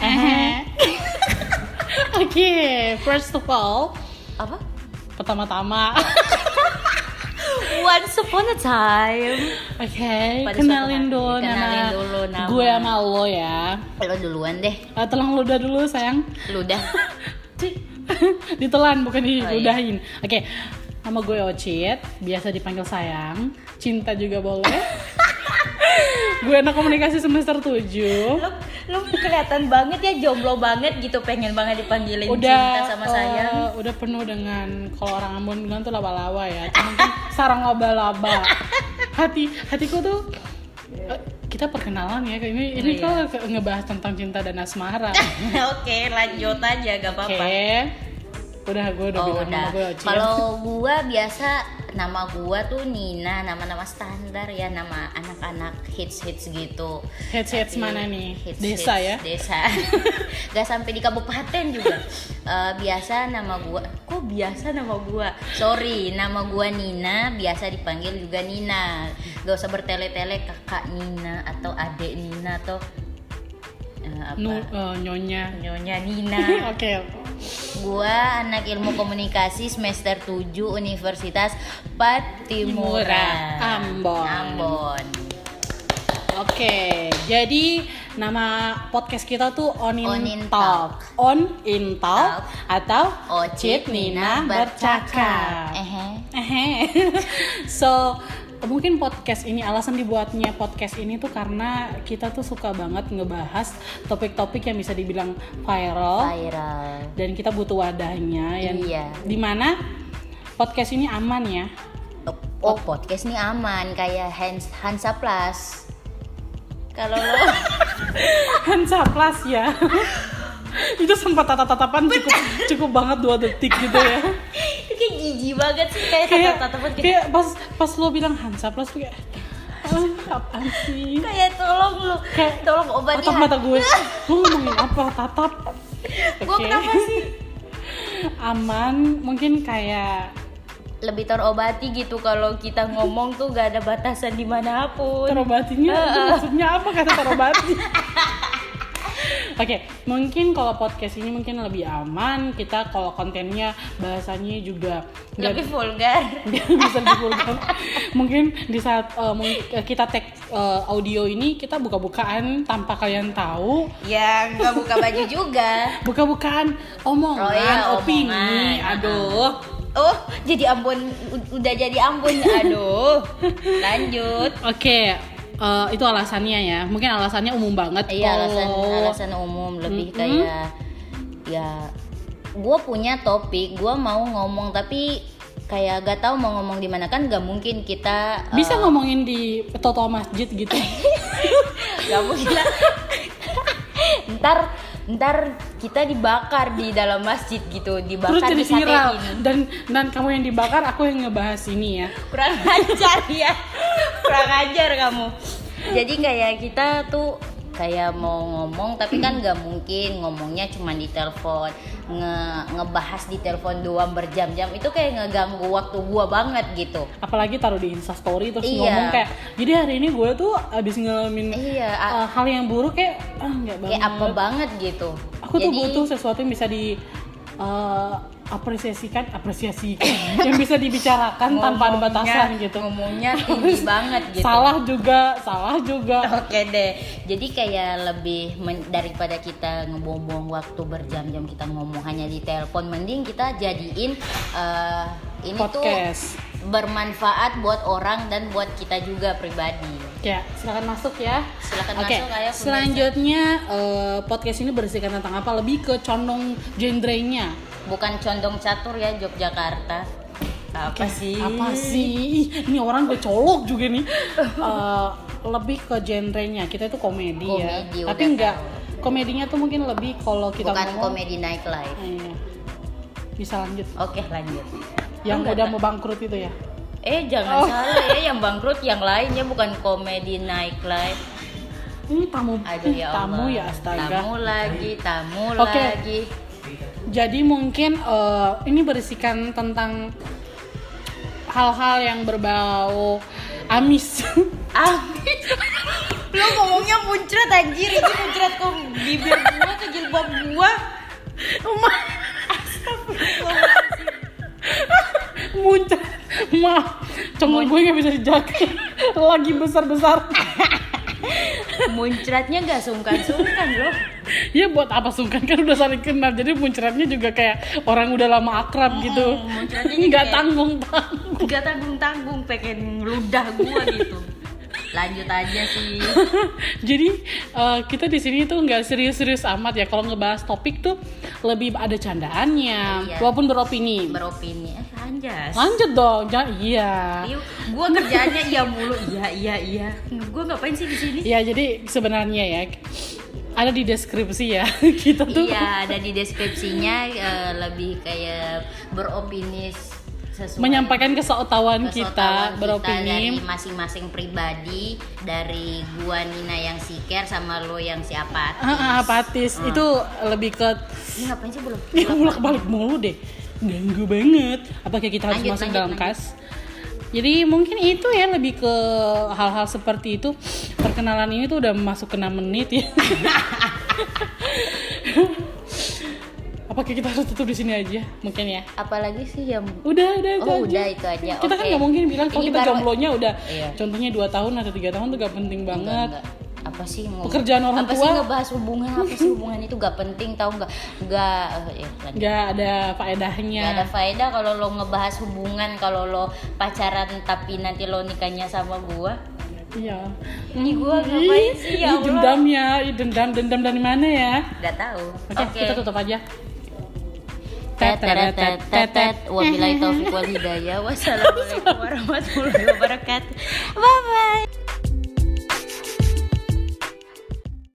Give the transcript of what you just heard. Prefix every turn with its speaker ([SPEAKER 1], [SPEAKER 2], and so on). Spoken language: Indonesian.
[SPEAKER 1] Eh. Oke, first of all,
[SPEAKER 2] Apa?
[SPEAKER 1] pertama-tama,
[SPEAKER 2] Once upon a time.
[SPEAKER 1] oke,
[SPEAKER 2] Pada
[SPEAKER 1] kenalin dulu
[SPEAKER 2] kenalin
[SPEAKER 1] nama,
[SPEAKER 2] dulu nama.
[SPEAKER 1] gue sama lo ya.
[SPEAKER 2] Lo duluan deh.
[SPEAKER 1] Uh, tolong ludah dulu sayang.
[SPEAKER 2] Lu udah.
[SPEAKER 1] Ditelan bukan
[SPEAKER 2] Oh, iya.
[SPEAKER 1] diludahin. Oke, nama gue Ocit, biasa dipanggil sayang. Cinta juga boleh. Gue anak komunikasi semester 7
[SPEAKER 2] Lu, lu kelihatan banget ya jomblo banget gitu pengen banget dipanggilin
[SPEAKER 1] udah
[SPEAKER 2] cinta sama
[SPEAKER 1] eh,
[SPEAKER 2] sayang.
[SPEAKER 1] udah penuh dengan kalau orang Ambon bilang tuh laba-laba ya cuman kan sarang laba-laba hati hatiku tuh eh, kita perkenalan ya ini ini
[SPEAKER 2] Iya.
[SPEAKER 1] kalau ngebahas tentang cinta dan asmara
[SPEAKER 2] Oke, lanjut aja gak apa-apa.
[SPEAKER 1] Udah gue udah
[SPEAKER 2] Oh
[SPEAKER 1] bilang
[SPEAKER 2] udah.
[SPEAKER 1] nama gue Oci.
[SPEAKER 2] Kalau gua biasa nama gua tuh Nina, nama-nama standar ya, nama anak-anak hits-hits gitu.
[SPEAKER 1] hits hits
[SPEAKER 2] Tapi
[SPEAKER 1] mana nih
[SPEAKER 2] hits-
[SPEAKER 1] desa
[SPEAKER 2] hits
[SPEAKER 1] ya
[SPEAKER 2] Desa. Gak sampai di kabupaten juga. Eh, biasa nama gua, kok biasa nama gua? Sorry, nama gua Nina, biasa dipanggil juga Nina. Gak usah bertele-tele kakak Nina atau adek Nina atau eh, apa?
[SPEAKER 1] Nu, eh, nyonya
[SPEAKER 2] Nyonya Nina.
[SPEAKER 1] oke
[SPEAKER 2] Gua anak ilmu komunikasi semester 7 Universitas Patimura.
[SPEAKER 1] Timura, Ambon.
[SPEAKER 2] Ambon.
[SPEAKER 1] Oke, jadi nama podcast kita tuh On In,
[SPEAKER 2] On In
[SPEAKER 1] Talk. On In Talk
[SPEAKER 2] Talk.
[SPEAKER 1] atau
[SPEAKER 2] Ocit Nina bercakap. Ehe.
[SPEAKER 1] Ehe. so mungkin podcast ini alasan dibuatnya podcast ini tuh karena kita tuh suka banget ngebahas topik-topik yang bisa dibilang viral
[SPEAKER 2] Viral.
[SPEAKER 1] dan kita butuh wadahnya yang
[SPEAKER 2] Iya.
[SPEAKER 1] di mana podcast ini aman ya
[SPEAKER 2] Oh, podcast nih aman kayak Hans Hansa Plus. Kalau lo
[SPEAKER 1] Hansa Plus ya itu sempat tatap-tatapan cukup cukup banget dua detik gitu ya
[SPEAKER 2] jijik banget sih kayak tatap-tatapan kayak,
[SPEAKER 1] kayak pas pas lo bilang Hansa Plus tuh kayak ah, apaan sih?
[SPEAKER 2] Kayak tolong lu,
[SPEAKER 1] Kayak
[SPEAKER 2] tolong obati
[SPEAKER 1] tatap mata gue. Lo ngomongin apa? Tatap.
[SPEAKER 2] Gue
[SPEAKER 1] Oke.
[SPEAKER 2] kenapa sih?
[SPEAKER 1] aman mungkin kayak
[SPEAKER 2] lebih terobati gitu kalau kita ngomong tuh gak ada batasan di mana pun.
[SPEAKER 1] terobatinya itu maksudnya apa? Kata terobati Oke, mungkin kalau podcast ini mungkin lebih aman. Kita kalau kontennya bahasanya juga
[SPEAKER 2] lebih vulgar.
[SPEAKER 1] nggak bisa divulgar. mungkin di saat eh, kita tag eh, audio ini kita buka-bukaan tanpa kalian tahu,
[SPEAKER 2] Ya nggak buka baju juga.
[SPEAKER 1] buka-bukaan omongan,
[SPEAKER 2] Oh iya,
[SPEAKER 1] opini.
[SPEAKER 2] omongan.
[SPEAKER 1] Aduh.
[SPEAKER 2] Oh jadi Ambon udah jadi Ambon. Aduh. Lanjut.
[SPEAKER 1] Oke, eh, itu alasannya ya. Mungkin alasannya umum banget.
[SPEAKER 2] Iya alasan
[SPEAKER 1] Kalau-
[SPEAKER 2] alasan umum lebih
[SPEAKER 1] Mm-mm.
[SPEAKER 2] kayak ya gue punya topik gue mau ngomong tapi kayak gak tahu mau ngomong di mana kan gak mungkin kita
[SPEAKER 1] bisa ngomongin di toto masjid gitu.
[SPEAKER 2] gak mungkin lah. ntar ntar kita dibakar di dalam masjid gitu
[SPEAKER 1] Terus
[SPEAKER 2] dibakar
[SPEAKER 1] jadi viral
[SPEAKER 2] disatein
[SPEAKER 1] dan dan kamu yang dibakar, aku yang ngebahas ini ya.
[SPEAKER 2] kurang ajar ya kurang ajar kamu jadi kayak kita tuh kayak mau ngomong tapi kan nggak mungkin ngomongnya cuma di telepon nge ngebahas di telepon doang berjam-jam itu kayak ngeganggu waktu gua banget gitu
[SPEAKER 1] Apalagi taruh di Insta Story terus
[SPEAKER 2] Iya.
[SPEAKER 1] ngomong kayak, jadi hari ini gue tuh abis ngalamin
[SPEAKER 2] iya
[SPEAKER 1] uh, hal yang buruk kayak ah nggak banget.
[SPEAKER 2] kayak apa banget gitu
[SPEAKER 1] Aku tuh butuh sesuatu yang bisa di uh, apresiasikan, apresiasikan, yang bisa dibicarakan tanpa ada batasan gitu.
[SPEAKER 2] ngomongnya tinggi banget gitu
[SPEAKER 1] Salah juga, salah juga.
[SPEAKER 2] Oke deh, jadi kayak lebih men- daripada kita ngebuang-buang waktu berjam-jam kita ngomong hanya di telepon, mending kita jadiin eh, ini
[SPEAKER 1] Podcast.
[SPEAKER 2] tuh bermanfaat buat orang dan buat kita juga pribadi.
[SPEAKER 1] Ya, silakan masuk ya.
[SPEAKER 2] Silakan
[SPEAKER 1] Oke,
[SPEAKER 2] masuk, ayo,
[SPEAKER 1] selanjutnya eh, podcast ini berisikan tentang apa? Lebih ke condong genrenya.
[SPEAKER 2] Bukan condong catur ya Yogyakarta. Apa sih?
[SPEAKER 1] Apa sih? Ih, Ini orang gue colok juga nih. Eh, lebih ke genrenya. Kita itu komedi, ya.
[SPEAKER 2] Komedi,
[SPEAKER 1] Tapi
[SPEAKER 2] udah
[SPEAKER 1] enggak komedinya tuh mungkin lebih kalau kita
[SPEAKER 2] Bukan
[SPEAKER 1] ngomong
[SPEAKER 2] komedi night life.
[SPEAKER 1] Iya. Bisa lanjut.
[SPEAKER 2] Oke lanjut.
[SPEAKER 1] Yang
[SPEAKER 2] Enggak,
[SPEAKER 1] udah mau bangkrut itu ya.
[SPEAKER 2] Eh jangan salah ya yang bangkrut yang lainnya bukan komedi night life.
[SPEAKER 1] Ini tamu
[SPEAKER 2] Aduh ya Allah.
[SPEAKER 1] tamu ya astaga.
[SPEAKER 2] Tamu lagi, tamu
[SPEAKER 1] Oke.
[SPEAKER 2] lagi.
[SPEAKER 1] Jadi mungkin eh, ini berisikan tentang hal-hal yang berbau amis.
[SPEAKER 2] Amis. Lo ngomongnya muncrat anjir, itu muncrat ke bibir gua, ke jilbab gua.
[SPEAKER 1] Ma muncrat maaf congol gue nggak bisa dijaga lagi besar besar
[SPEAKER 2] Muncratnya gak sungkan-sungkan loh.
[SPEAKER 1] ya buat apa sungkan kan udah saling kenal jadi muncratnya juga kayak orang udah lama akrab gitu
[SPEAKER 2] muncratnya
[SPEAKER 1] nggak tanggung tanggung
[SPEAKER 2] Gak tanggung-tanggung pengen ngeludah gua gitu. Lanjut aja sih.
[SPEAKER 1] jadi eh, kita di sini tuh nggak serius-serius amat ya kalau ngebahas topik tuh lebih ada candaannya
[SPEAKER 2] Iya.
[SPEAKER 1] walaupun beropini
[SPEAKER 2] Beropini. Eh, anjas.
[SPEAKER 1] lanjut dong jangan iya
[SPEAKER 2] Iya, gua kerjaannya iya mulu. Iya, iya, iya. Gua ngapain sih di sini?
[SPEAKER 1] ya jadi sebenarnya ya ada di deskripsi ya kita tuh
[SPEAKER 2] Iya, ada di deskripsinya eh, lebih kayak beropini sesuai.
[SPEAKER 1] Menyampaikan
[SPEAKER 2] kesotawan
[SPEAKER 1] kita
[SPEAKER 2] dari
[SPEAKER 1] beropini.
[SPEAKER 2] masing-masing pribadi dari gua Nina yang siker sama lo yang siapa
[SPEAKER 1] Ah, ah, apatis. Itu lebih ke
[SPEAKER 2] ini ngapain sih belum?
[SPEAKER 1] Ya bolak balik mulu deh. Ganggu banget. Apakah kita harus
[SPEAKER 2] Lanjut,
[SPEAKER 1] masuk
[SPEAKER 2] lanjut,
[SPEAKER 1] dalam
[SPEAKER 2] lanjut.
[SPEAKER 1] kas? Jadi mungkin itu ya lebih ke hal-hal seperti itu. Perkenalan ini tuh udah masuk ke 6 menit ya apakah kita harus tutup di sini aja mungkin ya
[SPEAKER 2] apalagi sih yang
[SPEAKER 1] udah udah itu
[SPEAKER 2] Oh,
[SPEAKER 1] aja.
[SPEAKER 2] udah, itu aja.
[SPEAKER 1] kita kan nggak mungkin bilang kalau kita
[SPEAKER 2] baru-
[SPEAKER 1] jomblonya udah
[SPEAKER 2] Iya.
[SPEAKER 1] contohnya dua tahun atau tiga tahun tuh gak penting banget
[SPEAKER 2] enggak. apa sih ngomong-
[SPEAKER 1] Pekerjaan orang
[SPEAKER 2] apa sih
[SPEAKER 1] tua.
[SPEAKER 2] ngebahas hubungan apa sih hubungan itu gak penting tau nggak nggak eh, ya,
[SPEAKER 1] nggak ada faedahnya
[SPEAKER 2] Gak ada faedah kalau lo ngebahas hubungan kalau lo pacaran tapi nanti lo nikahnya sama gua
[SPEAKER 1] Iya.
[SPEAKER 2] Ini gua ngapain sih, ya Allah?
[SPEAKER 1] dendam ya, dendam dendam dari mana ya?
[SPEAKER 2] Gak tahu
[SPEAKER 1] Oke, kita tutup aja.
[SPEAKER 2] Tetetetet, tetet. Wabillahi taufiq wal hidayah. Wassalamualaikum warahmatullahi wabarakatuh. Bye bye.